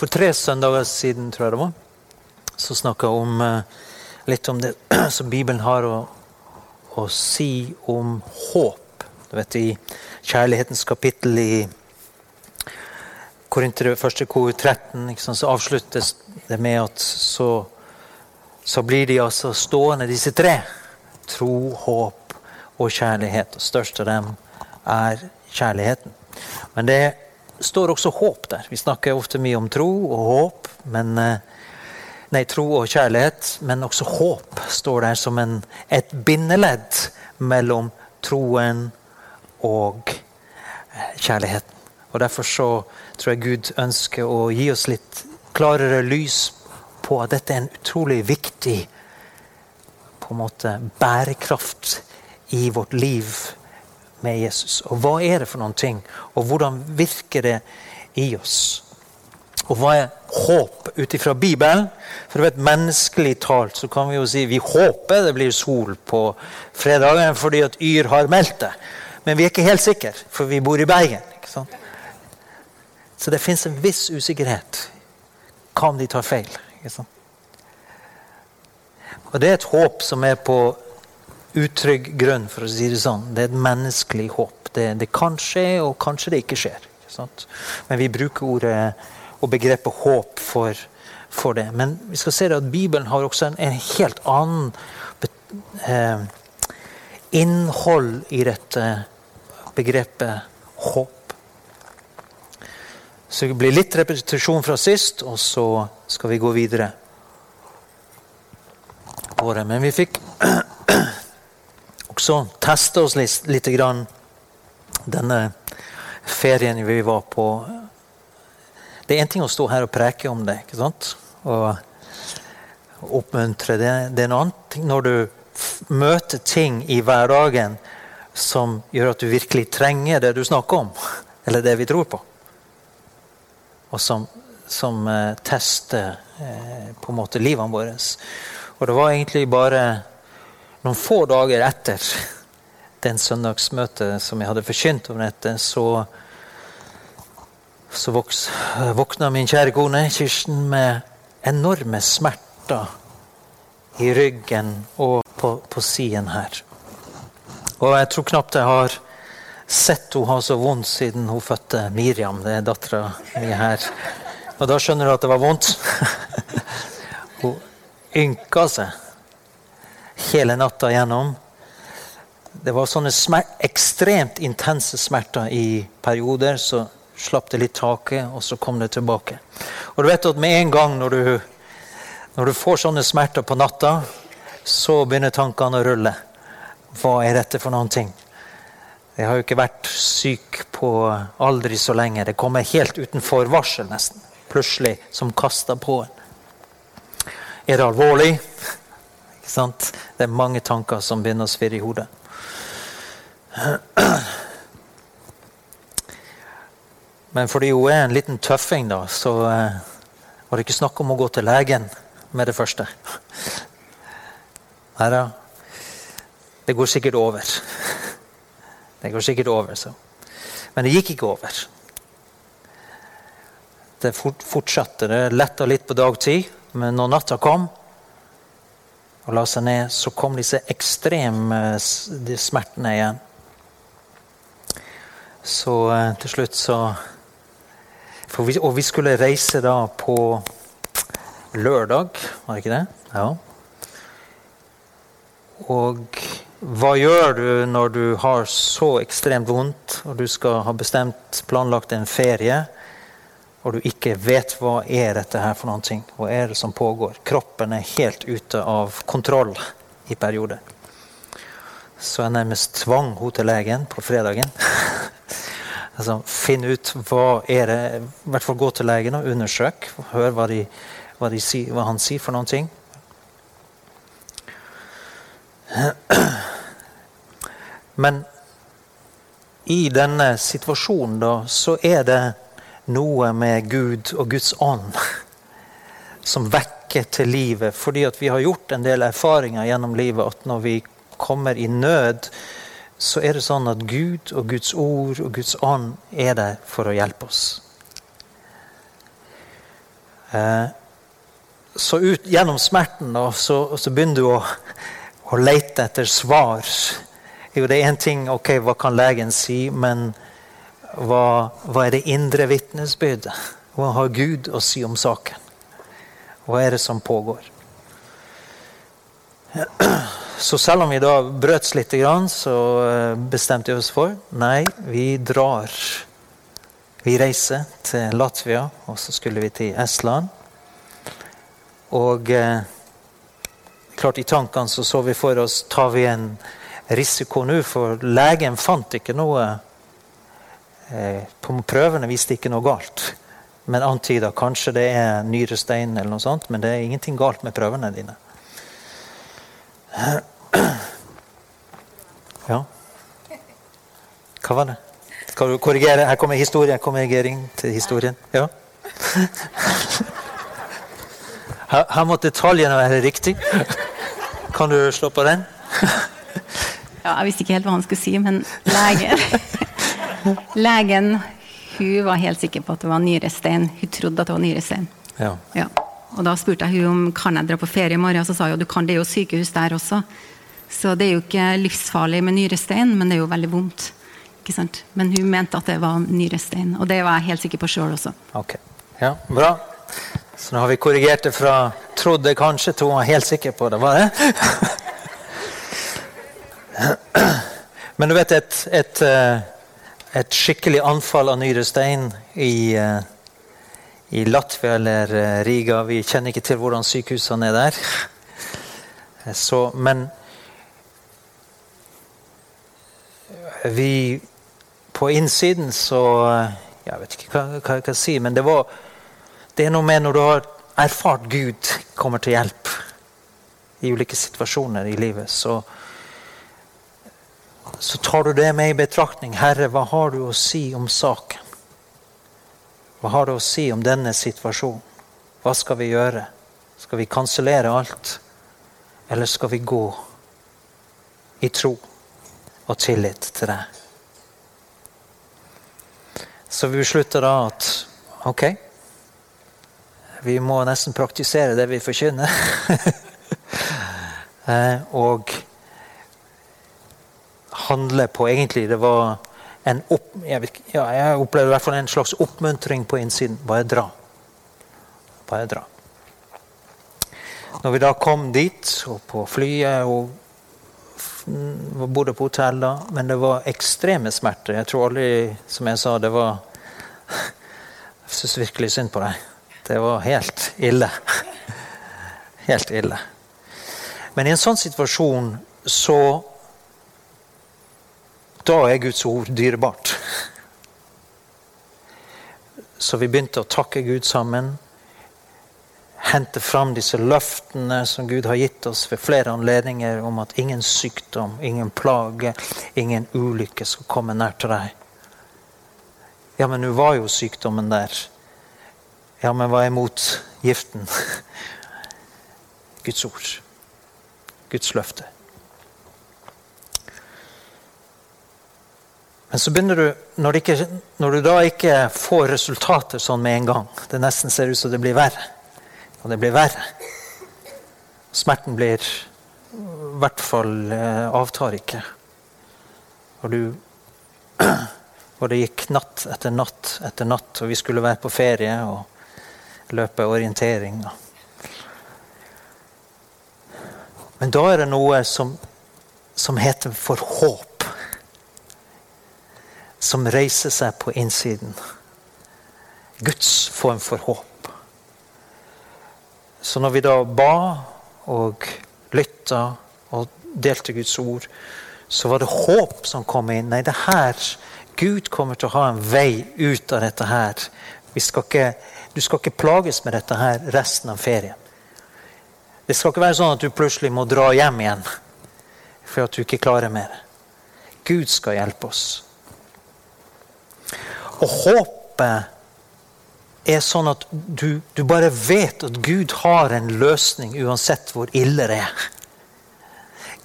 For tre søndager siden, tror jeg det var, så snakka jeg om, eh, litt om det som Bibelen har å, å si om håp. Du vet, I kjærlighetens kapittel i Korinter 1. kor 13 sant, så avsluttes det med at så, så blir de altså stående, disse tre. Tro, håp og kjærlighet. Og størst av dem er kjærligheten. Men det står også håp der. Vi snakker ofte mye om tro og håp. men eh, Nei, tro og kjærlighet, men også håp står der som en, et bindeledd mellom troen og eh, kjærligheten. Og Derfor så tror jeg Gud ønsker å gi oss litt klarere lys på at dette er en utrolig viktig på en måte bærekraft i vårt liv med Jesus. Og hva er det for noen ting? Og hvordan virker det i oss? Og hva er håp ut ifra Bibelen? For vet, Menneskelig talt så kan vi jo si vi håper det blir sol på fredagen fordi at Yr har meldt det. Men vi er ikke helt sikre, for vi bor i Bergen. ikke sant? Så det fins en viss usikkerhet. Om de tar feil? ikke sant? Og det er et håp som er på utrygg grunn, for å si det sånn. Det er et menneskelig håp. Det, det kan skje, og kanskje det ikke skjer. Ikke Men vi bruker ordet og begrepet håp for, for, det. Men vi skal se at Bibelen har også en, en helt annen eh, innhold i dette begrepet håp. Så det blir litt repetisjon fra sist, og så skal vi gå videre. Men vi fikk også teste oss litt, litt grann denne ferien vi var på. Det er én ting å stå her og preke om det ikke sant? og oppmuntre. Det, det er en annen ting når du møter ting i hverdagen som gjør at du virkelig trenger det du snakker om, eller det vi tror på. Og som, som eh, tester eh, på en måte livene våre. Og det var egentlig bare noen få dager etter den søndagsmøtet som jeg hadde forkynt om dette, så, så voks, våkna min kjære kone Kirsten med enorme smerter i ryggen og på, på siden her. Og jeg tror knapt jeg har sett henne ha så vondt siden hun fødte Miriam. Det er dattera mi her. Og da skjønner du at det var vondt. hun ynka seg hele natta gjennom. Det var sånne ekstremt intense smerter i perioder. Så slapp det litt taket, og så kom det tilbake. Og du vet at med en gang når du, når du får sånne smerter på natta, så begynner tankene å rulle. Hva er dette for noen ting? Jeg har jo ikke vært syk på aldri så lenge. Det kommer helt utenfor varsel, nesten. Plutselig, som kasta på en. Er det alvorlig? Sant? Det er mange tanker som begynner å svirre i hodet. Men fordi hun er en liten tøffing, da, så var det ikke snakk om å gå til legen med det første. Nei da. Det går sikkert over. Det går sikkert over, så. Men det gikk ikke over. Det fortsatte. Det letta litt på dagtid, men når natta kom, og la seg ned, så kom disse ekstreme de smertene igjen. Så eh, til slutt så vi, Og vi skulle reise da på lørdag, var det ikke det? Ja. Og hva gjør du når du har så ekstremt vondt, og du skal ha bestemt planlagt en ferie? Og du ikke vet hva er dette her for noen ting. Hva er det som pågår? Kroppen er helt ute av kontroll i perioder. Så jeg nærmest tvang henne til legen på fredagen. altså, Finn ut hva er det I hvert fall gå til legen og undersøk. Hør hva, de, hva, de si, hva han sier for noen ting. Men i denne situasjonen da, så er det noe med Gud og Guds ånd som vekker til livet. Fordi at vi har gjort en del erfaringer gjennom livet at når vi kommer i nød, så er det sånn at Gud og Guds ord og Guds ånd er der for å hjelpe oss. Eh, så ut, gjennom smerten da, så, så, begynner du å, å lete etter svar. Jo, det er én ting, ok, hva kan legen si, men hva, hva er det indre vitnesbyrdet? Hva har Gud å si om saken? Hva er det som pågår? Så selv om vi da brøts litt, så eh, bestemte vi oss for nei, vi drar. Vi reiser til Latvia, og så skulle vi til Estland. Og eh, klart i tankene så så vi for oss tar vi en risiko nå, for legen fant ikke noe På prøvene viste ikke noe galt, men antyda kanskje det er nyrestein eller noe sånt. Men det er ingenting galt med prøvene dine. Ja. Hva var det? Skal du korrigere? Her kommer historien. Korrigering til historien. Ja. Her, her må detaljene være riktig. Kan du slå på den? ja, jeg visste ikke helt hva han skulle si, men legen Legen hun var helt sikker på at det var nyrestein. Hun trodde at det var nyrestein. Ja. ja. Og da spurte jeg hun om kan jeg dra på ferie i morgen. og Så sa hun du kan, det er jo sykehus der også. Så det er jo ikke livsfarlig med nyrestein, men det er jo veldig vondt. Ikke sant? Men hun mente at det var nyrestein, og det var jeg helt sikker på sjøl også. Ok, ja, Bra. Så nå har vi korrigert det fra 'trodde kanskje' til hun var helt sikker på det. Var det? Men du vet, et, et, eh, et skikkelig anfall av nyrestein i, eh, i Latvia eller eh, Riga Vi kjenner ikke til hvordan sykehusene er der. Så, men vi På innsiden så Jeg vet ikke hva, hva jeg kan si, men det var det er noe med når du har erfart Gud kommer til hjelp i ulike situasjoner i livet, så, så tar du det med i betraktning. Herre, hva har du å si om saken? Hva har du å si om denne situasjonen? Hva skal vi gjøre? Skal vi kansellere alt? Eller skal vi gå i tro og tillit til deg? Så vi beslutter da at ok, vi må nesten praktisere det vi forkynner. Eh, og handle på egentlig Det var en opp, jeg, vet, ja, jeg opplevde i hvert fall en slags oppmuntring på innsiden. Bare dra. Bare dra. Når vi da kom dit, og på flyet og bodde på hotell da, men det var ekstreme smerter. Jeg tror aldri, som jeg sa, det var Jeg syns virkelig synd på deg. Det var helt ille. Helt ille. Men i en sånn situasjon så Da er Guds ord dyrebart. Så vi begynte å takke Gud sammen. Hente fram disse løftene som Gud har gitt oss ved flere anledninger om at ingen sykdom, ingen plage, ingen ulykke skal komme nær til deg. Ja, men nå var jo sykdommen der. Ja, men hva er mot giften? Guds ord. Guds løfte. Men så begynner du, når, ikke, når, du da ikke får resultater sånn med en gang Det nesten ser ut som det blir verre. Og det blir verre. Smerten blir I hvert fall eh, avtar ikke. Og du Og det gikk natt etter natt etter natt, og vi skulle være på ferie. og løpe orientering. Men da er det noe som, som heter for håp. Som reiser seg på innsiden. Guds form for håp. Så når vi da ba og lytta og delte Guds ord, så var det håp som kom inn. Nei, det her Gud kommer til å ha en vei ut av dette her. Skal ikke du skal ikke plages med dette her resten av ferien. Det skal ikke være sånn at du plutselig må dra hjem igjen for at du ikke klarer mer. Gud skal hjelpe oss. Og håpet er sånn at du, du bare vet at Gud har en løsning uansett hvor ille det er.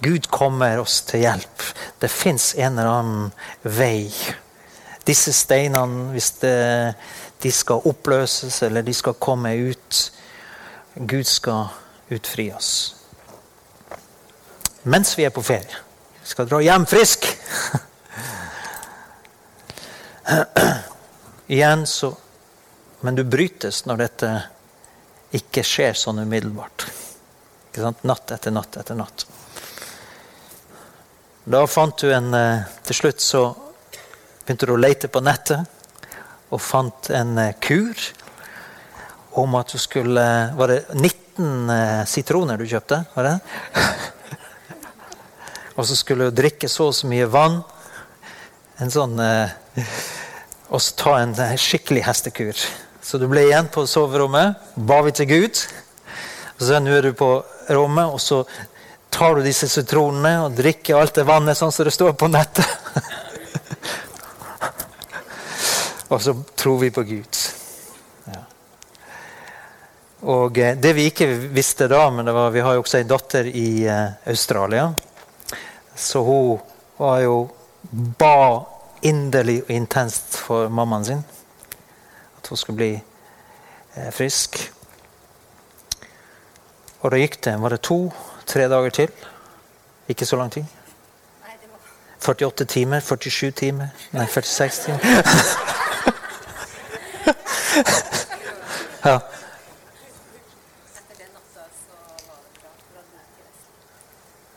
Gud kommer oss til hjelp. Det fins en eller annen vei disse steinene, hvis det, de skal oppløses eller de skal komme ut Gud skal utfri oss. Mens vi er på ferie. Vi skal dra hjem frisk. Igjen så Men du brytes når dette ikke skjer sånn umiddelbart. Natt etter natt etter natt. Da fant du en eh, Til slutt så begynte du å lete på nettet og fant en eh, kur om at du skulle Var det 19 eh, sitroner du kjøpte? Var det? og så skulle du drikke så og så mye vann. En sånn Og ta en skikkelig hestekur. Så du ble igjen på soverommet, ba vi til Gud. Og så nå er du på rommet, og så tar du disse sitronene og drikker alt det vannet sånn som det står på nettet. og så tror vi på Gud. Ja. Og eh, det vi ikke visste da, men var, vi har jo også ei datter i uh, Australia. Så hun var jo ba inderlig og intenst for mammaen sin at hun skulle bli eh, frisk. Og da gikk det var det to-tre dager til. Ikke så lang tid. 48 timer? 47 timer? Nei, 46 timer. ja.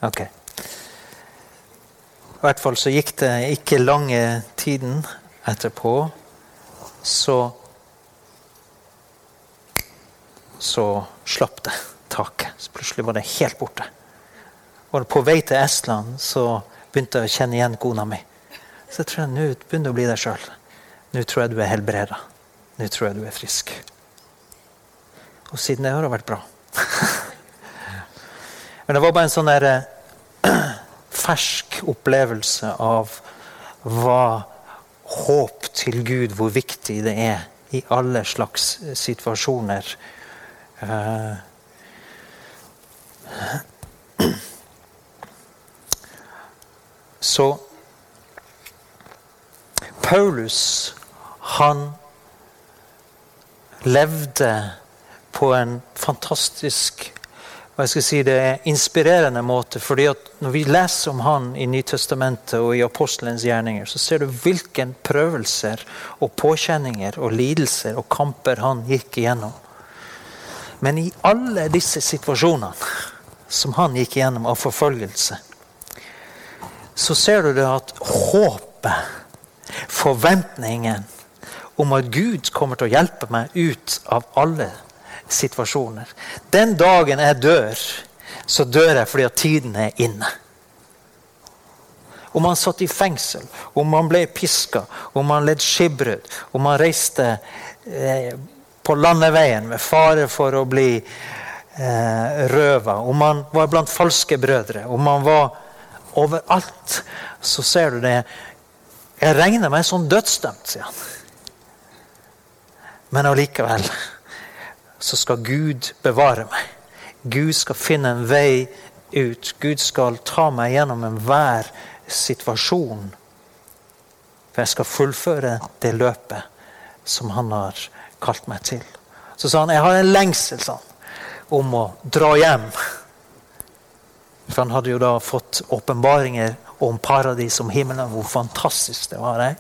Ok. I hvert fall så gikk det ikke lange tiden etterpå. Så så slapp det taket. Så plutselig var det helt borte. Og på vei til Estland så begynte jeg å kjenne igjen kona mi. Så jeg tror jeg nå begynner å bli deg sjøl. Nå tror jeg du er helbreda. Nå tror jeg du er frisk. Og siden det har det vært bra. Men det var bare en sånn der eh, fersk opplevelse av hva håp til Gud, hvor viktig det er i alle slags situasjoner. Eh, så Paulus, han levde på en fantastisk hva jeg skal si det er inspirerende måte. fordi at Når vi leser om han i Nytestamentet og i apostelens gjerninger, så ser du hvilke prøvelser og påkjenninger og lidelser og kamper han gikk igjennom. Men i alle disse situasjonene som han gikk igjennom av forfølgelse, så ser du det at håpet, forventningen om at Gud kommer til å hjelpe meg ut av alle situasjoner Den dagen jeg dør, så dør jeg fordi at tiden er inne. Om han satt i fengsel, om han ble piska, om han led skipbrudd, om han reiste eh, på landeveien med fare for å bli eh, røva, om han var blant falske brødre, om han var overalt, så ser du det. Jeg regner meg som dødsdømt, sier han. Men allikevel så skal Gud bevare meg. Gud skal finne en vei ut. Gud skal ta meg gjennom enhver situasjon. For jeg skal fullføre det løpet som han har kalt meg til. Så sa han jeg har en lengsel sånn, om å dra hjem. For han hadde jo da fått åpenbaringer om paradis, om himmelen, hvor fantastisk det var. Jeg.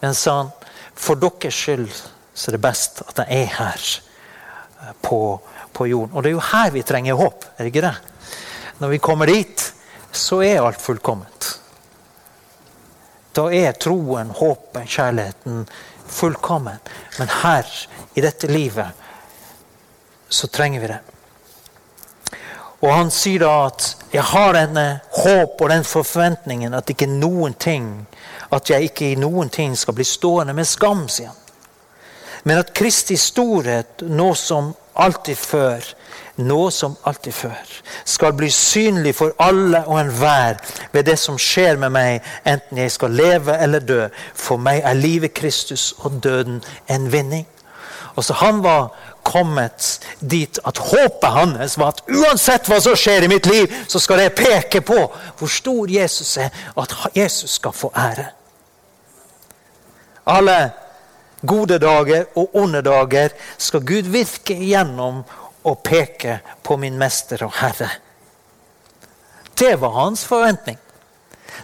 Men sa han for deres skyld så er det best at jeg er her eh, på, på jorden. Og det er jo her vi trenger håp, er det ikke det? Når vi kommer dit, så er alt fullkomment. Da er troen, håpet, kjærligheten fullkommen. Men her, i dette livet, så trenger vi det. Og han sier da at jeg har denne håp og den forventningen at ikke noen ting at jeg ikke i noen ting skal bli stående med skam, sier han. Men at Kristi storhet, nå som alltid før, nå som alltid før, skal bli synlig for alle og enhver ved det som skjer med meg, enten jeg skal leve eller dø. For meg er livet Kristus og døden en vinning. Og så Han var kommet dit at håpet hans var at uansett hva som skjer i mitt liv, så skal jeg peke på hvor stor Jesus er, og at Jesus skal få ære. alle gode dager og onde dager skal Gud virke igjennom og peke på min mester og herre. Det var hans forventning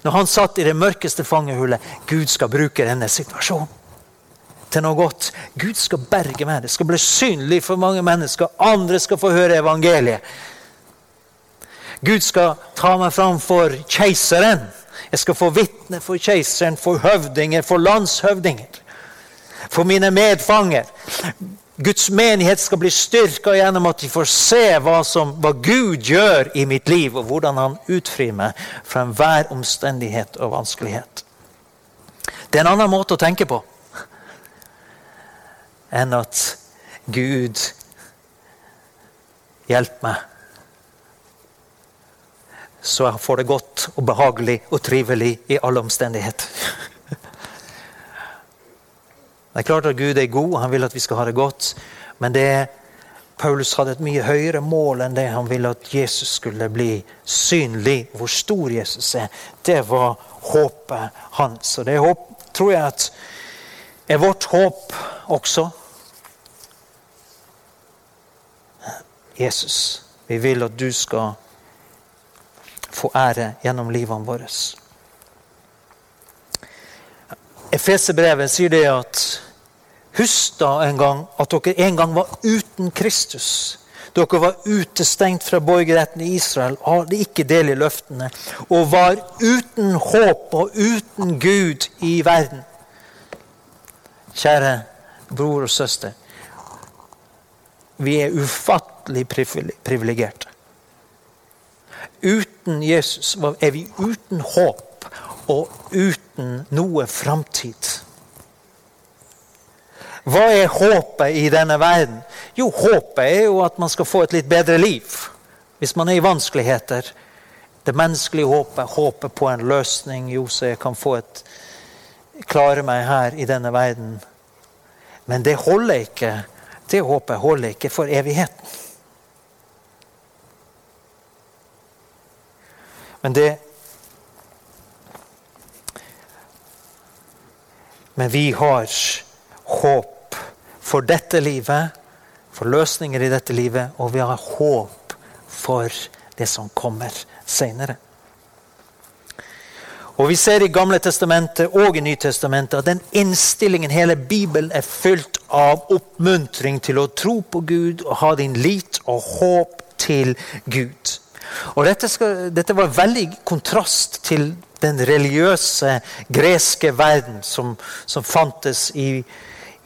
når han satt i det mørkeste fangehullet. Gud skal bruke denne situasjonen til noe godt. Gud skal berge meg. Det skal bli synlig for mange mennesker. Andre skal få høre evangeliet. Gud skal ta meg fram for keiseren. Jeg skal få vitne for keiseren, for høvdinger, for landshøvdinger. For mine medfanger. Guds menighet skal bli styrka gjennom at de får se hva, som, hva, Gud gjør i mitt liv, og hvordan han utfrir meg fra enhver omstendighet og vanskelighet. Det er en annen måte å tenke på enn at Gud hjelper meg, så jeg får det godt og behagelig og trivelig i alle omstendigheter. Det er klart at Gud er god, han vil at vi skal ha det godt. Men det, Paulus hadde et mye høyere mål enn det han ville at Jesus skulle bli synlig. Hvor stor Jesus er. Det var håpet hans. Og det håp, tror jeg at er vårt håp også. Jesus, vi vil at du skal få ære gjennom livene våre. Efeserbrevet sier det at Husk da en gang at dere en gang var uten Kristus. Dere var utestengt fra borgerretten i Israel, hadde ikke del i løftene, og var uten håp og uten Gud i verden. Kjære bror og søster. Vi er ufattelig privilegerte. Uten Jesus er vi uten håp og uten noe framtid. Hva er håpet i denne verden? Jo, håpet er jo at man skal få et litt bedre liv. Hvis man er i vanskeligheter. Det menneskelige håpet, håpet på en løsning. Jo, så jeg kan få et klare meg her i denne verden. Men det holder ikke. Det håpet holder ikke for evigheten. Men det Men vi har håp for dette livet, for løsninger i dette livet, og vi har håp for det som kommer senere. Og Vi ser i Gamle testamentet og i Nytestamentet at den innstillingen, hele Bibelen, er fylt av oppmuntring til å tro på Gud og ha din lit og håp til Gud. Og Dette, skal, dette var veldig kontrast til den religiøse greske verden som, som fantes i,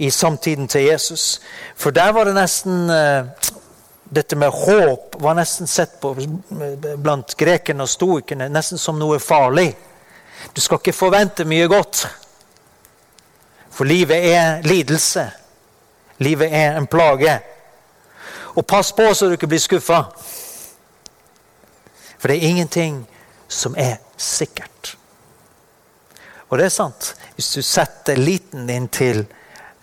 i samtiden til Jesus. For der var det nesten uh, Dette med håp var nesten sett på blant grekerne og stoikerne nesten som noe farlig. Du skal ikke forvente mye godt. For livet er lidelse. Livet er en plage. Og pass på så du ikke blir skuffa. For det er ingenting som er sikkert. Og det er sant. Hvis du setter liten din til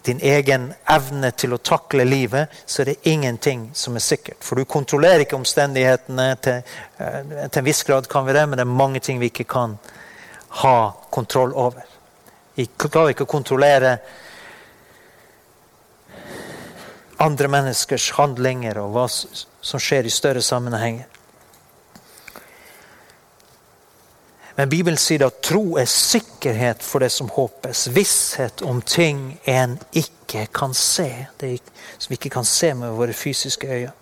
din egen evne til å takle livet, så er det ingenting som er sikkert. For du kontrollerer ikke omstendighetene. Til, eh, til en viss grad kan vi det, men det er mange ting vi ikke kan ha kontroll over. Vi klarer ikke å kontrollere andre menneskers handlinger og hva som skjer i større sammenhenger. Men Bibelen sier at tro er sikkerhet for det som håpes. Visshet om ting en ikke kan se. Det som vi ikke kan se med våre fysiske øyne.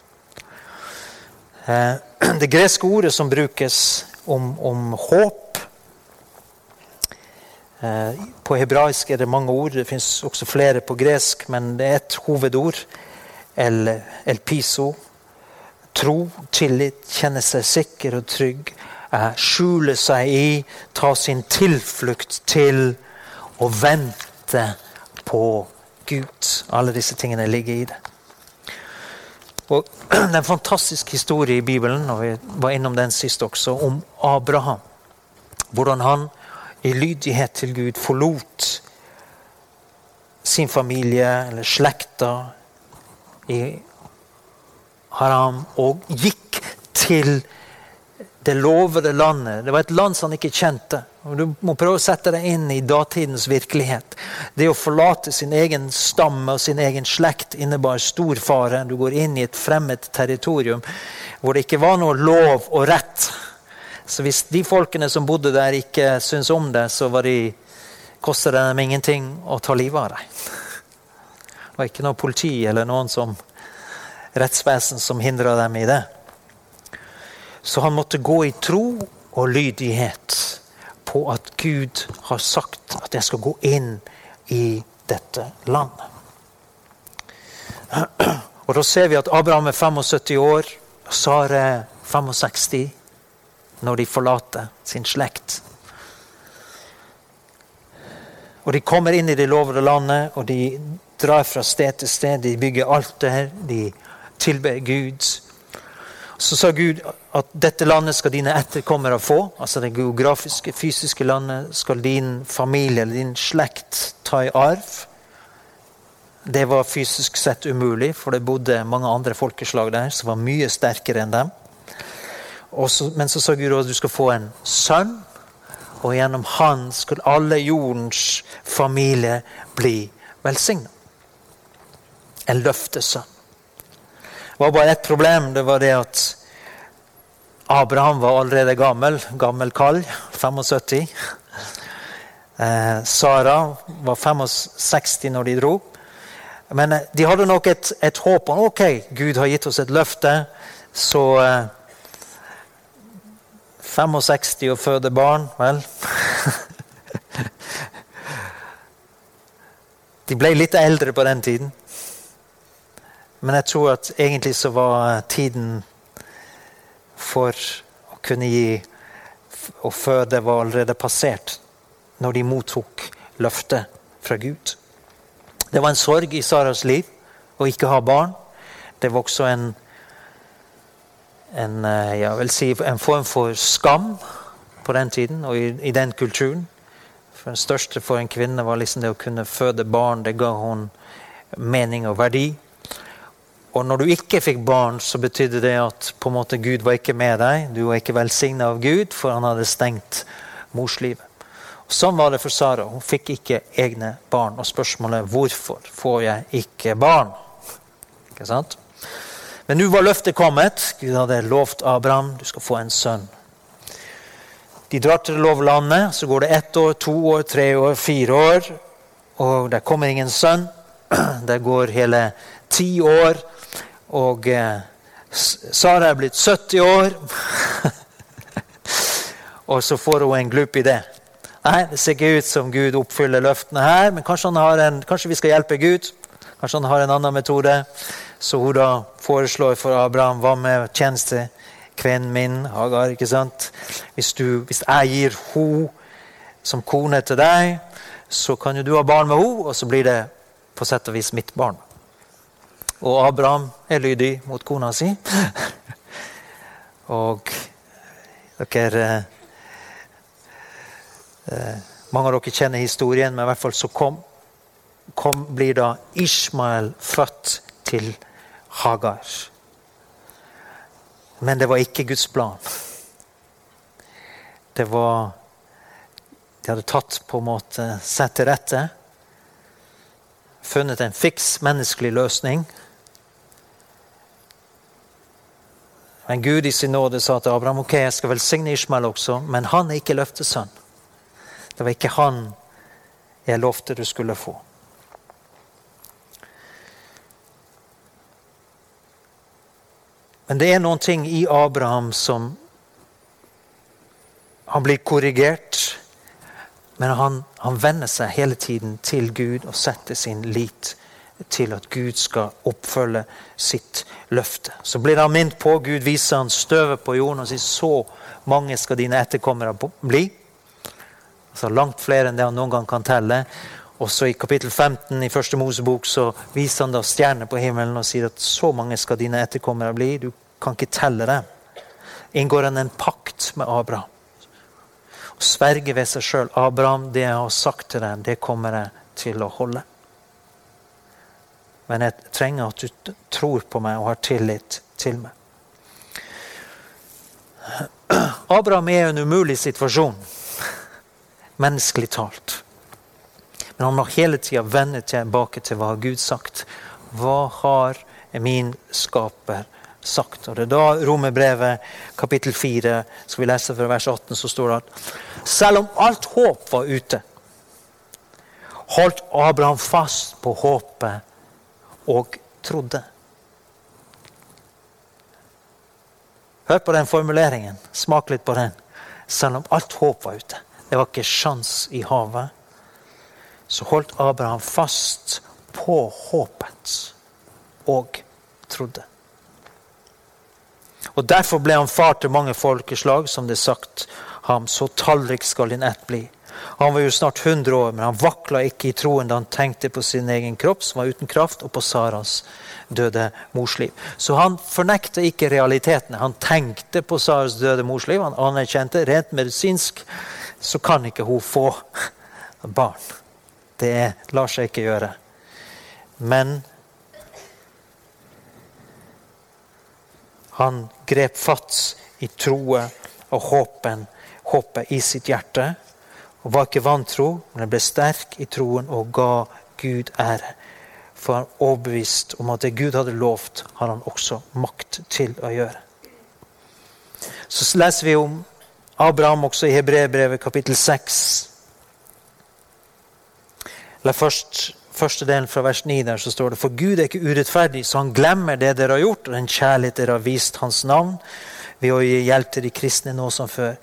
Eh, det greske ordet som brukes om, om håp eh, På hebraisk er det mange ord. Det fins også flere på gresk, men det er et hovedord. El, el piso. Tro, tillit, kjenne seg sikker og trygg skjule seg i, ta sin tilflukt til og vente på Gud. Alle disse tingene ligger i det. Og Det er en fantastisk historie i Bibelen, og vi var innom den sist også, om Abraham. Hvordan han i lydighet til Gud forlot sin familie eller slekta i Haram og gikk til det lovede landet. Det var et land som han ikke kjente. Du må prøve å sette deg inn i datidens virkelighet. Det å forlate sin egen stamme og sin egen slekt innebar stor fare. Du går inn i et fremmed territorium hvor det ikke var noe lov og rett. Så hvis de folkene som bodde der, ikke syntes om det, så var de, koster det dem ingenting å ta livet av deg. Det var ikke noe politi eller noen som rettsvesen som hindra dem i det. Så han måtte gå i tro og lydighet på at Gud har sagt at jeg skal gå inn i dette landet. Og Da ser vi at Abraham er 75 år, og Sare 65 når de forlater sin slekt. Og De kommer inn i det lovede landet, og de drar fra sted til sted. De bygger alter, de tilber Gud. Så sa Gud at dette landet skal dine etterkommere få. Altså det geografiske, fysiske landet skal din familie eller din slekt ta i arv. Det var fysisk sett umulig, for det bodde mange andre folkeslag der som var mye sterkere enn dem. Så, men så sa Gud at du skal få en sønn, og gjennom han skal alle jordens familie bli velsigna. En løftesønn. Det var bare ett problem. Det var det at Abraham var allerede gammel. Gammel kall. 75. Eh, Sara var 65 når de dro. Men eh, de hadde nok et, et, håp om ok, Gud har gitt oss et løfte. Så eh, 65 og føde barn, vel De ble litt eldre på den tiden. Men jeg tror at egentlig så var tiden for å kunne gi og føde var allerede passert når de mottok løftet fra Gud. Det var en sorg i Saras liv å ikke ha barn. Det var også en, en, vil si, en form for skam på den tiden og i, i, den kulturen. For Den største for en kvinne var liksom det å kunne føde barn. Det ga hun mening og verdi. Og når du ikke fikk barn, så betydde det at på en måte Gud var ikke med deg. Du var ikke velsigna av Gud, for han hadde stengt morslivet. Og sånn var det for Sara. Hun fikk ikke egne barn. Og spørsmålet hvorfor får jeg ikke barn? Ikke sant? Men nå var løftet kommet. Gud hadde lovt Abraham du skal få en sønn. De drar til lovlandet. Så går det ett år, to år, tre år, fire år. Og det kommer ingen sønn. Det går hele ti år. Og eh, Sara er blitt 70 år. og så får hun en glup idé. Nei, Det ser ikke ut som Gud oppfyller løftene her, men kanskje, en, kanskje, vi skal hjelpe Gud? Kanskje han har en annen metode? Så hun da foreslår for Abraham hva med tjeneste? Kvinnen min, Hagar. ikke sant? Hvis, du, hvis jeg gir henne som kone til deg, så kan jo du ha barn med henne, og så blir det på sett og vis mitt barn. Og Abraham er lydig mot kona si. Og dere eh, Mange av dere kjenner historien, men i hvert fall så kom, kom blir da Ishmael født til Hagar. Men det var ikke Guds plan. Det var De hadde tatt på en måte sett til rette. Funnet en fiks menneskelig løsning Men Gud i sin nåde sa til Abraham ok, jeg skal velsigne Ishmael også, men han er ikke løftesønn. Det var ikke han jeg lovte du skulle få. Men det er noen ting i Abraham som Han blir korrigert, men han, han venner seg hele tiden til Gud og setter sin lit til at Gud skal oppfølge sitt løfte. Så blir han minnet på, Gud viser han støvet på jorden og sier så mange skal dine etterkommere bli. Altså Langt flere enn det han noen gang kan telle. Også i kapittel 15 i første Mosebok så viser han da stjerner på himmelen og sier at så mange skal dine etterkommere bli. Du kan ikke telle dem. Inngår han en pakt med Abraham. Og sverger ved seg sjøl. Abraham, det jeg har sagt til dem, det kommer jeg til å holde. Men jeg trenger at du tror på meg og har tillit til meg. Abraham er i en umulig situasjon. menneskelig talt. Men han må hele tida vende tilbake til hva Gud sagt. Hva har min skaper sagt? Og Det er da Romerbrevet kapittel 4, skal vi lese fra vers 18, så står det at selv om alt håp var ute, holdt Abraham fast på håpet og trodde. Hør på den formuleringen. Smak litt på den. Selv om alt håp var ute. Det var ikke sjans i havet. Så holdt Abraham fast på håpet og trodde. Og Derfor ble han far til mange folkeslag, som det er sagt ham. Så tallrik skal din ett bli. Han var jo snart 100 år, men han vakla ikke i troen da han tenkte på sin egen kropp, som var uten kraft, og på Saras døde morsliv. Så han fornekta ikke realitetene. Han tenkte på Saras døde morsliv. Han anerkjente rent medisinsk så kan ikke hun få barn. Det lar seg ikke gjøre. Men han grep fatt i troen og håpen, håpet i sitt hjerte. Og var ikke vantro, men ble sterk i troen og ga Gud ære. For han var overbevist om at det Gud hadde lovt, har han også makt til å gjøre. Så leser vi om Abraham også i Hebrebrevet kapittel 6. La først første delen fra vers 9 der så står det For Gud er ikke urettferdig, så han glemmer det dere har gjort, og den kjærlighet dere har vist hans navn ved å gi hjelp til de kristne nå som før.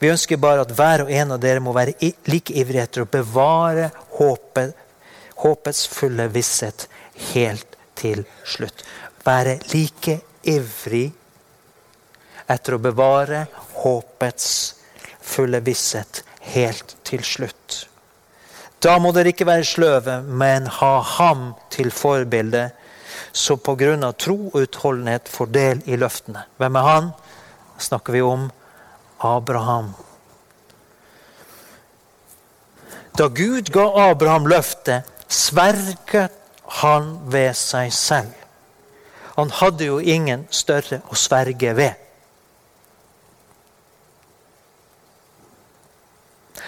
Vi ønsker bare at hver og en av dere må være like ivrig etter å bevare håpet, håpets fulle visshet helt til slutt. Være like ivrig etter å bevare håpets fulle visshet helt til slutt. Da må dere ikke være sløve, men ha ham til forbilde, grunn av tro og utholdenhet får del i løftene. Hvem er han? Snakker vi om Abraham. Da Gud ga Abraham løftet, sverget han ved seg selv. Han hadde jo ingen større å sverge ved.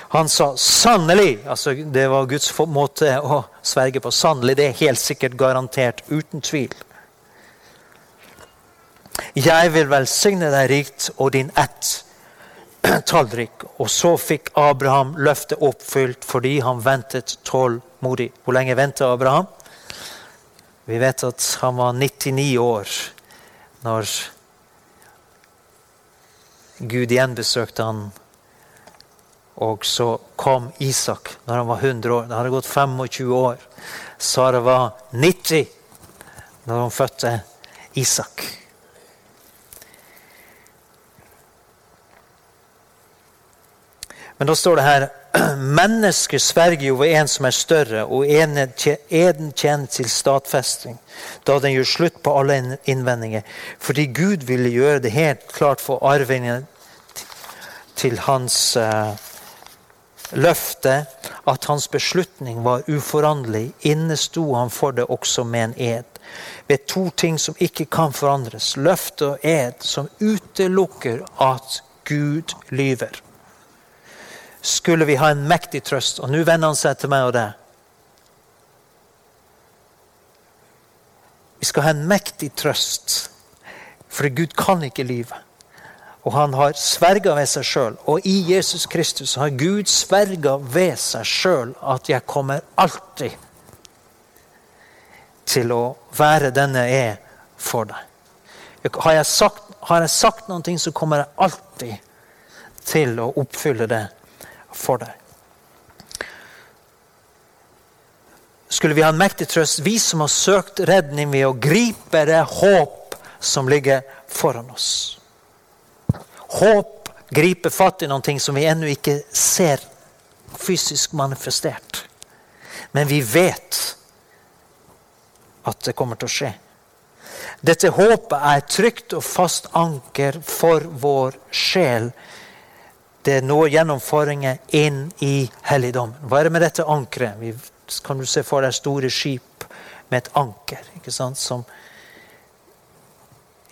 Han sa 'sannelig'. altså Det var Guds måte å sverge på. Sannelig, det er helt sikkert garantert. Uten tvil. Jeg vil velsigne deg rikt og din ett tallrik. Og så fikk Abraham løftet oppfylt fordi han ventet tålmodig. Hvor lenge ventet Abraham? Vi vet at han var 99 år når Gud igjen besøkte han og så kom Isak når han var 100 år. Det hadde gått 25 år. Sara var 90 når hun fødte Isak. Men da står det her Mennesket sverger jo ved en som er større, og eden tjener til stadfesting, da den gjør slutt på alle innvendinger. Fordi Gud ville gjøre det helt klart for arvingen til hans uh, løftet at hans beslutning var uforanderlig, innesto han for det også med en ed. Ved to ting som ikke kan forandres. Løfte og ed som utelukker at Gud lyver. Skulle vi ha en mektig trøst, og nå vender han seg til meg og deg Vi skal ha en mektig trøst, for Gud kan ikke lyve. Og han har sverga ved seg sjøl. Og i Jesus Kristus har Gud sverga ved seg sjøl at jeg kommer alltid til å være den jeg er for deg. Har jeg sagt, har jeg sagt noe, så kommer jeg alltid til å oppfylle det for deg. Skulle vi ha en mektig trøst, vi som har søkt redning ved å gripe det håp som ligger foran oss. Håp griper fatt i noe som vi ennå ikke ser fysisk manifestert. Men vi vet at det kommer til å skje. Dette håpet er et trygt og fast anker for vår sjel. Det når gjennomføringen inn i helligdommen. Hva er det med dette ankeret? Vi Kan du se for deg store skip med et anker som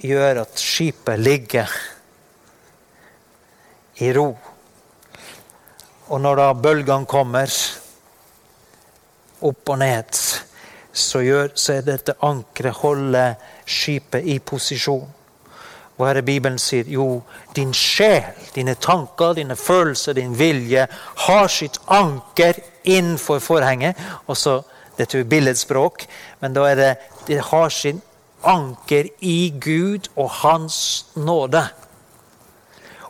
gjør at skipet ligger i ro. Og når da bølgene kommer opp og ned, så, gjør, så er dette ankeret holder skipet i posisjon. Hva er det Bibelen sier? Jo, din sjel, dine tanker, dine følelser, din vilje har sitt anker innenfor forhenget. Og så, Dette er billedspråk, men da er det det har sin anker i Gud og Hans nåde.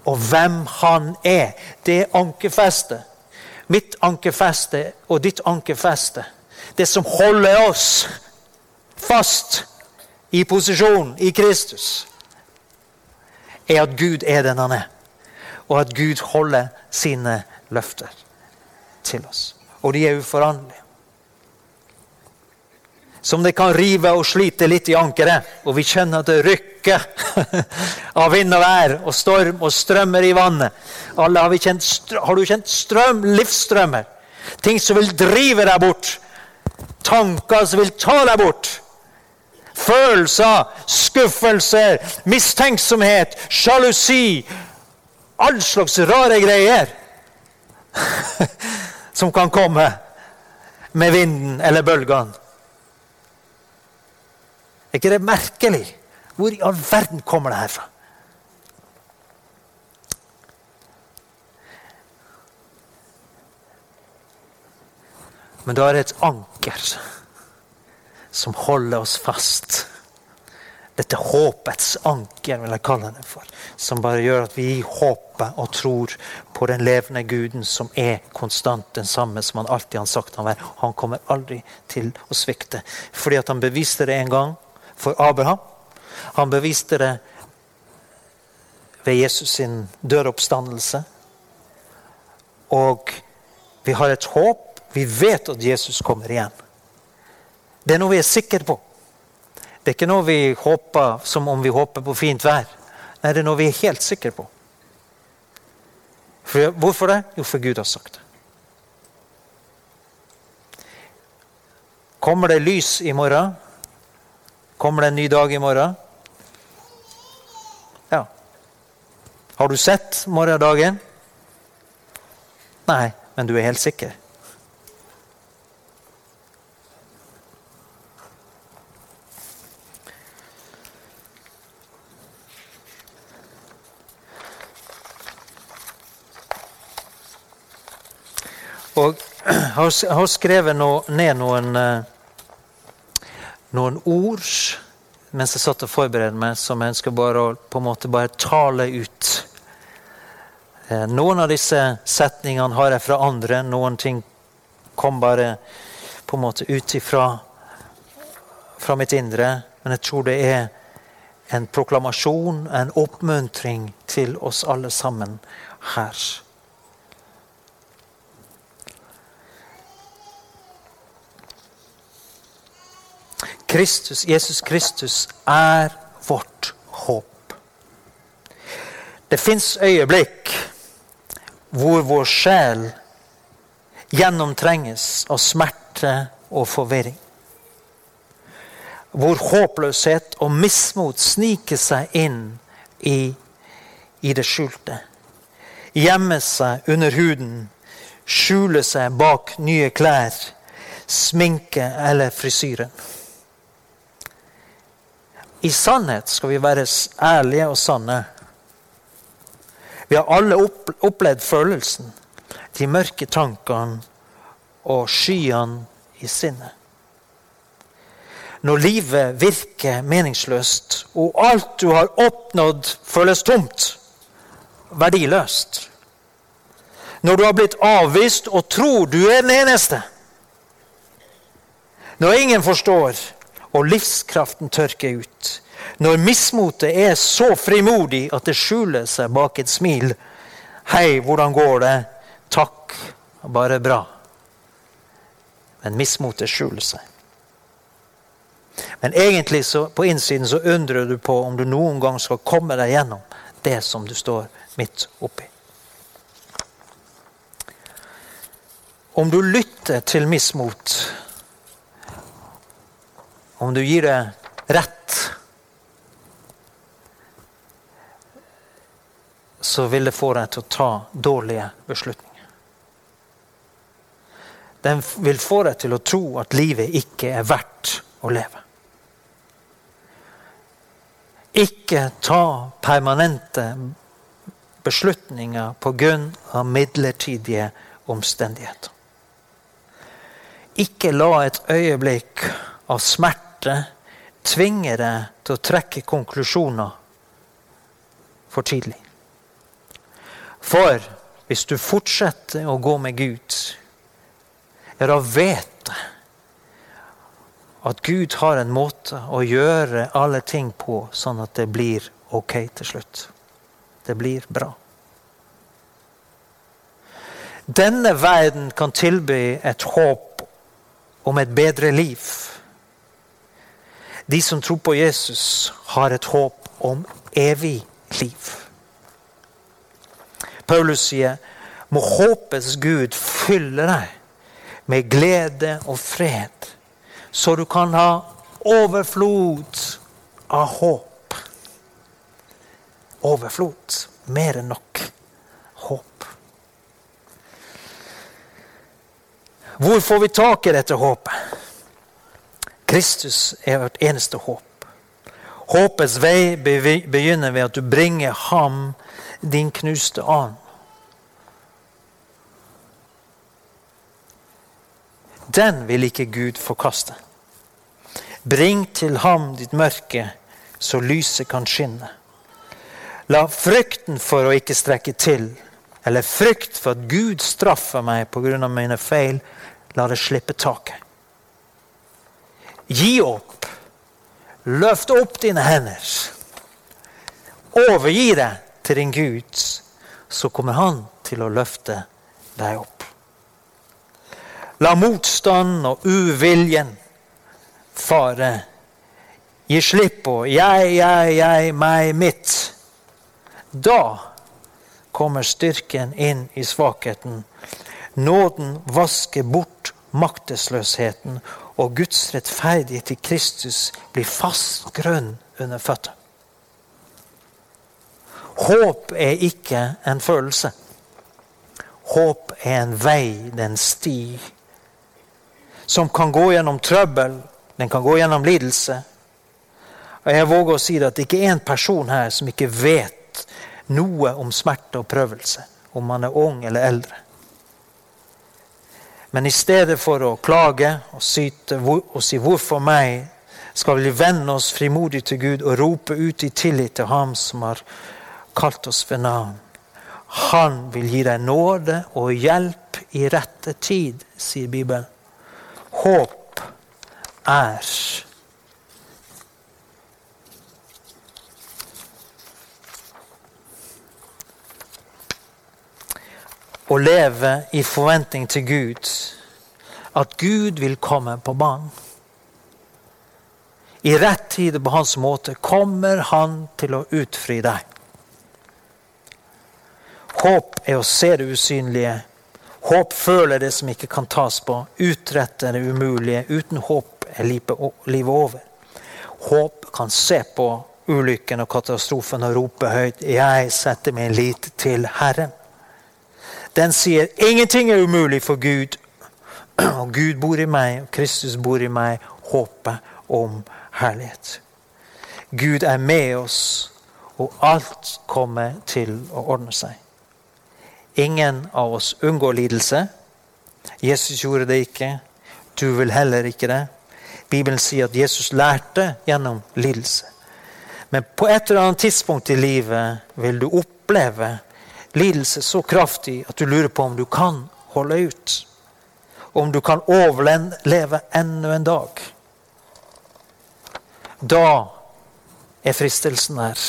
Og hvem Han er, det er ankerfestet. Mitt ankerfeste og ditt ankerfeste. Det som holder oss fast i posisjon i Kristus er at Gud er den han er. Og at Gud holder sine løfter til oss. Og de er uforanderlige. Som det kan rive og slite litt i ankeret, og vi kjenner at det rykker av vind og vær og storm og strømmer i vannet. Alle har, kjent, har du kjent strøm, livsstrømmer? Ting som vil drive deg bort. Tanker som vil ta deg bort følelser, skuffelser, mistenksomhet, sjalusi. All slags rare greier som kan komme med vinden eller bølgene. Er ikke det merkelig? Hvor i all verden kommer det herfra? Men da er det et anker som holder oss fast. Dette håpets anker, vil jeg kalle det for. Som bare gjør at vi håper og tror på den levende Guden som er konstant den samme som han alltid har sagt han er. Han kommer aldri til å svikte. Fordi at han beviste det en gang for Abraham. Han beviste det ved Jesus sin døroppstandelse. Og vi har et håp. Vi vet at Jesus kommer igjen. Det er noe vi er sikre på. Det er ikke noe vi håper som om vi håper på fint vær. Nei, det er noe vi er helt sikre på. For, hvorfor det? Jo, for Gud har sagt det. Kommer det lys i morgen? Kommer det en ny dag i morgen? Ja. Har du sett morgendagen? Nei, men du er helt sikker. Og jeg har skrevet ned noen, eh, noen ord mens jeg satt og forberedte meg, som jeg ønsker bare å på en måte bare tale ut. Eh, noen av disse setningene har jeg fra andre. Noen ting kom bare på en måte ut ifra fra mitt indre. Men jeg tror det er en proklamasjon, en oppmuntring til oss alle sammen her. Kristus, Jesus Kristus er vårt håp. Det fins øyeblikk hvor vår sjel gjennomtrenges av smerte og forvirring. Hvor håpløshet og mismot sniker seg inn i, i det skjulte. Gjemmer seg under huden, skjuler seg bak nye klær, sminke eller frisyren. I sannhet skal vi være ærlige og sanne. Vi har alle opplevd følelsen, de mørke tankene og skyene i sinnet. Når livet virker meningsløst, og alt du har oppnådd, føles tomt, verdiløst. Når du har blitt avvist og tror du er den eneste. Når ingen forstår, og livskraften tørker ut. Når mismotet er så frimodig at det skjuler seg bak et smil. Hei, hvordan går det? Takk, bare bra. Men mismotet skjuler seg. Men egentlig så, på innsiden så undrer du på om du noen gang skal komme deg gjennom det som du står midt oppi. Om du lytter til mismot, om du gir det rett, så vil det få deg til å ta dårlige beslutninger. den vil få deg til å tro at livet ikke er verdt å leve. Ikke ta permanente beslutninger pga. midlertidige omstendigheter. Ikke la et øyeblikk av smerte tvinge deg til å trekke konklusjoner for tidlig. For hvis du fortsetter å gå med Gud, ja, da vet jeg at Gud har en måte å gjøre alle ting på sånn at det blir ok til slutt. Det blir bra. Denne verden kan tilby et håp om et bedre liv. De som tror på Jesus, har et håp om evig liv. Paulus sier, må håpets Gud fylle deg med glede og fred, så du kan ha overflod av håp overflod. Mer enn nok håp. Hvor får vi tak i dette håpet? Kristus er vårt eneste håp. Håpets vei begynner ved at du bringer ham din knuste an. Den vil ikke Gud forkaste. Bring til ham ditt mørke, så lyset kan skinne. La frykten for å ikke strekke til, eller frykt for at Gud straffer meg pga. mine feil, la det slippe taket. Gi opp. Løft opp dine hender. Overgi deg til din Gud, så kommer Han til å løfte deg opp. La motstand og uviljen fare. Gi slipp på jeg, jeg, jeg, meg, mitt. Da kommer styrken inn i svakheten. Nåden vasker bort maktesløsheten, og Guds rettferdighet i Kristus blir fast grunn under føttene. Håp er ikke en følelse. Håp er en vei, det er en sti, som kan gå gjennom trøbbel, den kan gå gjennom lidelse. Og Jeg våger å si det at det ikke er en person her som ikke vet noe om smerte og prøvelse, om man er ung eller eldre. Men i stedet for å klage og syte og si 'hvorfor meg', skal vi vende oss frimodig til Gud og rope ut i tillit til Ham som har kalt oss ved navn. Han vil gi deg nåde og hjelp i rette tid, sier Bibelen. Håp er å leve i forventning til Gud. At Gud vil komme på banen. I rett tid og på hans måte kommer han til å utfri deg. Håp er å se det usynlige. Håp føler det som ikke kan tas på. Utrette det umulige. Uten håp er livet over. Håp kan se på ulykken og katastrofen og rope høyt 'Jeg setter min lit til Herren'. Den sier ingenting er umulig for Gud. Og Gud bor i meg, og Kristus bor i meg. Håpet om herlighet. Gud er med oss, og alt kommer til å ordne seg. Ingen av oss unngår lidelse. Jesus gjorde det ikke. Du vil heller ikke det. Bibelen sier at Jesus lærte gjennom lidelse. Men på et eller annet tidspunkt i livet vil du oppleve lidelse så kraftig at du lurer på om du kan holde ut. Om du kan overleve enda en dag. Da er fristelsen her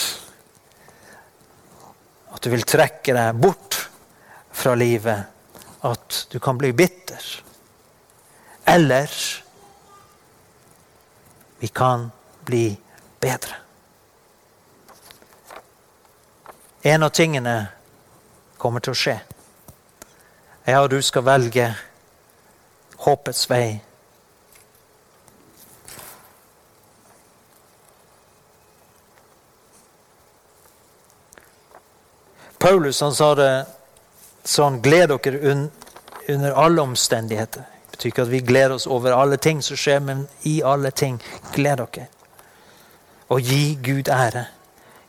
At du vil trekke deg bort fra livet. At du kan bli bitter. Eller vi kan bli bedre. En av tingene kommer til å skje. Jeg og du skal velge håpets vei. Paulus han sa det sånn Gled dere under alle omstendigheter. Det betyr ikke at vi gleder oss over alle ting som skjer, men i alle ting gled dere. Og gi Gud ære.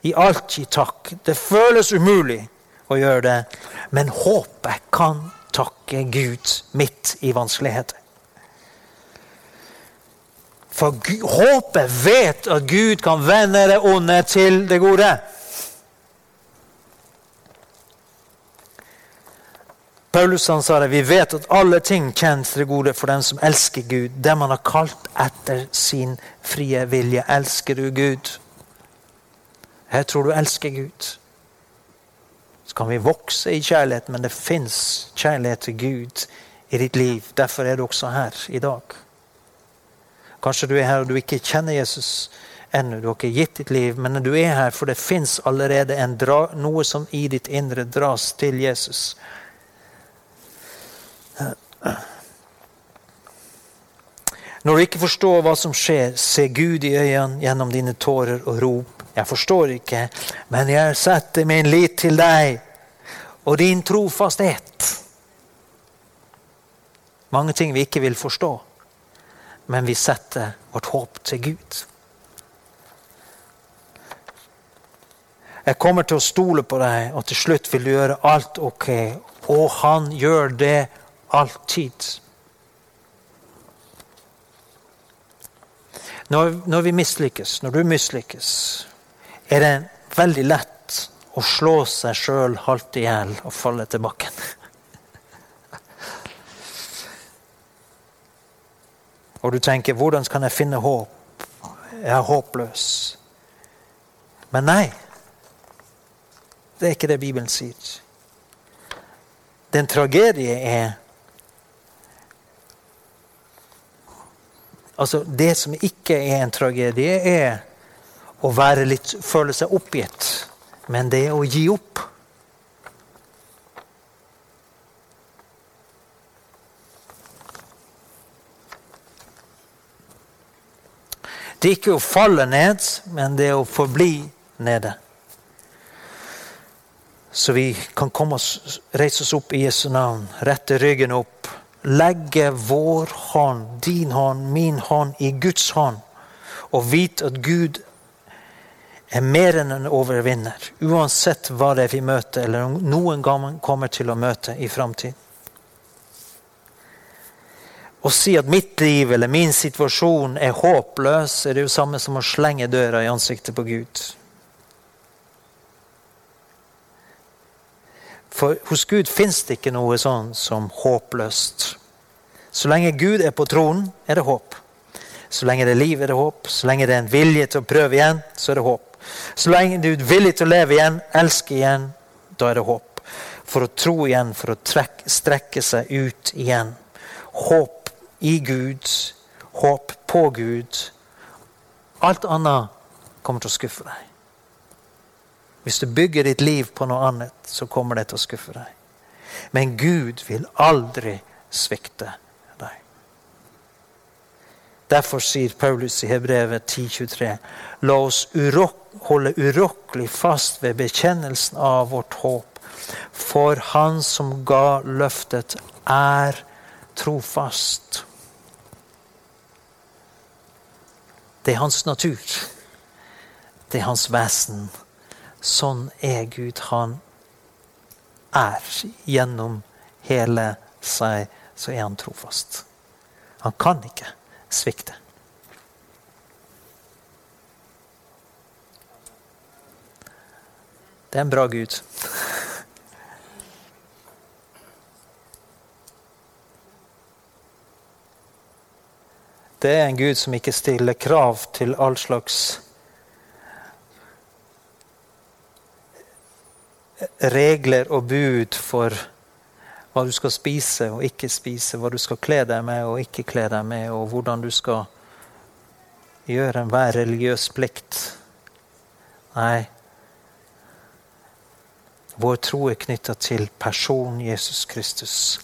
I alt gi takk. Det føles umulig å gjøre det, men håpet kan takke Gud midt i vanskeligheter. For håpet vet at Gud kan vende det onde til det gode. Paulus han sa det, vi vet at alle ting kjennes til det gode for dem som elsker Gud, dem han har kalt etter sin frie vilje. Elsker du Gud? Jeg tror du elsker Gud. Kan vi vokse i kjærlighet, men det fins kjærlighet til Gud i ditt liv. Derfor er du også her i dag. Kanskje du er her og du ikke kjenner Jesus ennå. Du har ikke gitt ditt liv, men du er her, for det fins allerede noe som i ditt indre dras til Jesus. Når du ikke forstår hva som skjer, se Gud i øynene gjennom dine tårer og rop. Jeg forstår ikke, men jeg setter min lit til deg og din trofasthet. Mange ting vi ikke vil forstå, men vi setter vårt håp til Gud. Jeg kommer til å stole på deg, og til slutt vil du gjøre alt ok. Og han gjør det alltid. Når, når vi mislykkes, når du mislykkes, er det veldig lett å slå seg sjøl halvt i hjel og falle til bakken. Og du tenker 'hvordan kan jeg finne håp'? Jeg er håpløs. Men nei. Det er ikke det Bibelen sier. Den tragedie er Altså, det som ikke er en tragedie, er å litt, føle seg oppgitt. Men det å gi opp. Det er ikke å falle ned, men det er å forbli nede. Så vi kan oss, reise oss opp i Jesu navn, rette ryggen opp legge vår hånd, din hånd, min hånd, i Guds hånd og vite at Gud er mer enn en overvinner, uansett hva det er vi møter, eller noen gang kommer til å møte i framtiden. Å si at mitt liv eller min situasjon er håpløs, er det jo samme som å slenge døra i ansiktet på Gud. For hos Gud fins det ikke noe sånn som håpløst. Så lenge Gud er på tronen, er det håp. Så lenge det er liv, er det håp. Så lenge det er en vilje til å prøve igjen, så er det håp. Så lenge du er villig til å leve igjen, elske igjen, da er det håp. For å tro igjen, for å trekke, strekke seg ut igjen. Håp i Gud, håp på Gud. Alt annet kommer til å skuffe deg. Hvis du bygger ditt liv på noe annet, så kommer det til å skuffe deg. Men Gud vil aldri svikte deg. Derfor sier Paulus i Hebrevet 10,23.: La oss urok holde urokkelig fast ved bekjennelsen av vårt håp. For Han som ga løftet, er trofast. Det er hans natur. Det er hans vesen. Sånn er Gud. Han er gjennom hele seg, så er han trofast. Han kan ikke svikte. Det er en bra Gud. Det er en Gud som ikke stiller krav til all slags regler og bud for hva du skal spise og ikke spise, hva du skal kle deg med og ikke kle deg med, og hvordan du skal gjøre enhver religiøs plikt. Nei. Vår tro er knytta til personen Jesus Kristus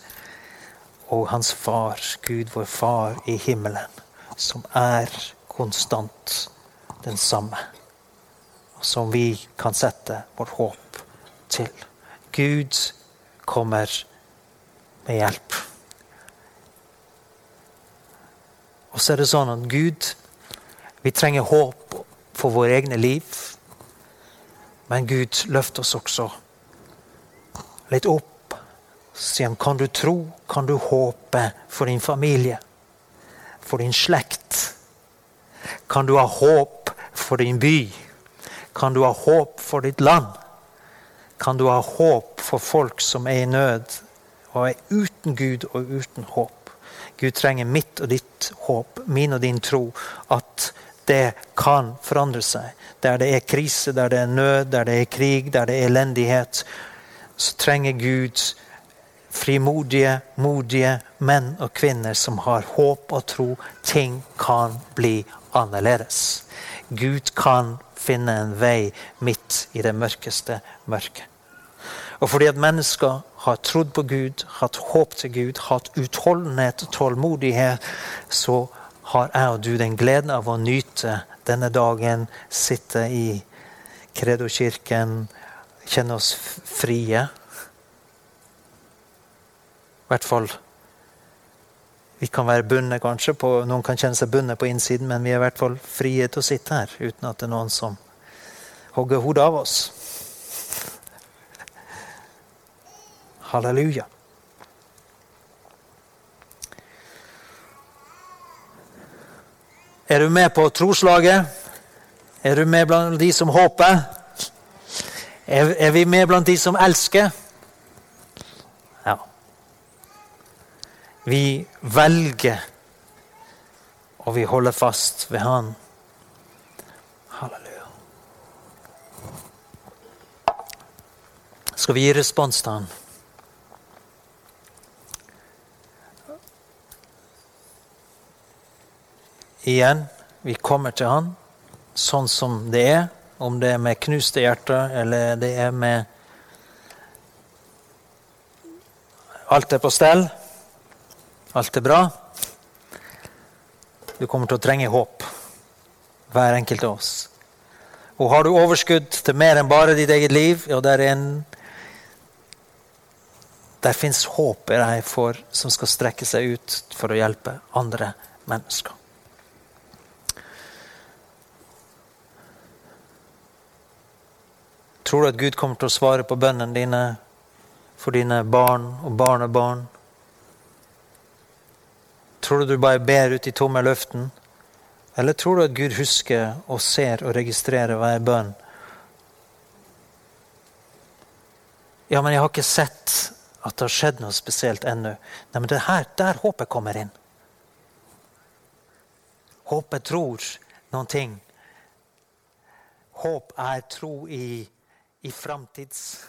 og hans far, Gud vår far i himmelen, som er konstant den samme, og som vi kan sette vårt håp til. Gud kommer med hjelp. Og så er det sånn at Gud Vi trenger håp for våre egne liv. Men Gud løfter oss også litt opp. Sier han, kan du tro, kan du håpe for din familie, for din slekt? Kan du ha håp for din by? Kan du ha håp for ditt land? Kan du ha håp for folk som er i nød og er uten Gud og uten håp? Gud trenger mitt og ditt håp, min og din tro, at det kan forandre seg. Der det er krise, der det er nød, der det er krig, der det er elendighet, så trenger Gud frimodige, modige menn og kvinner som har håp og tro. Ting kan bli annerledes. Gud kan finne en vei midt i det mørkeste mørket. Og fordi at mennesker har trodd på Gud, hatt håp til Gud, hatt utholdenhet og tålmodighet, så har jeg og du den gleden av å nyte denne dagen, sitte i Kredo-kirken, kjenne oss frie. I hvert fall Vi kan være bundet, kanskje. På, noen kan kjenne seg bundet på innsiden, men vi er i hvert fall frie til å sitte her uten at det er noen som hogger hodet av oss. Halleluja. Er du med på troslaget? Er du med blant de som håper? Er, vi med blant de som elsker? Ja. Vi velger, og vi holder fast ved Han. Halleluja. Skal vi gi respons til Han? Igjen, vi kommer til Han sånn som det er. Om det er med knuste hjerter, eller det er med Alt er på stell. Alt er bra. Du kommer til å trenge håp, hver enkelt av oss. Og har du overskudd til mer enn bare ditt eget liv, ja, der, er en, der fins håp i deg for, som skal strekke seg ut for å hjelpe andre mennesker. Tror du at Gud kommer til å svare på bønnene dine for dine barn og barnebarn? Tror du du bare ber ut i tomme løften? Eller tror du at Gud husker og ser og registrerer hver bønn? Ja, men jeg har ikke sett at det har skjedd noe spesielt ennå. Nei, men det er her, der håpet kommer inn. Håpet tror noen ting. Håp er tro i i framtids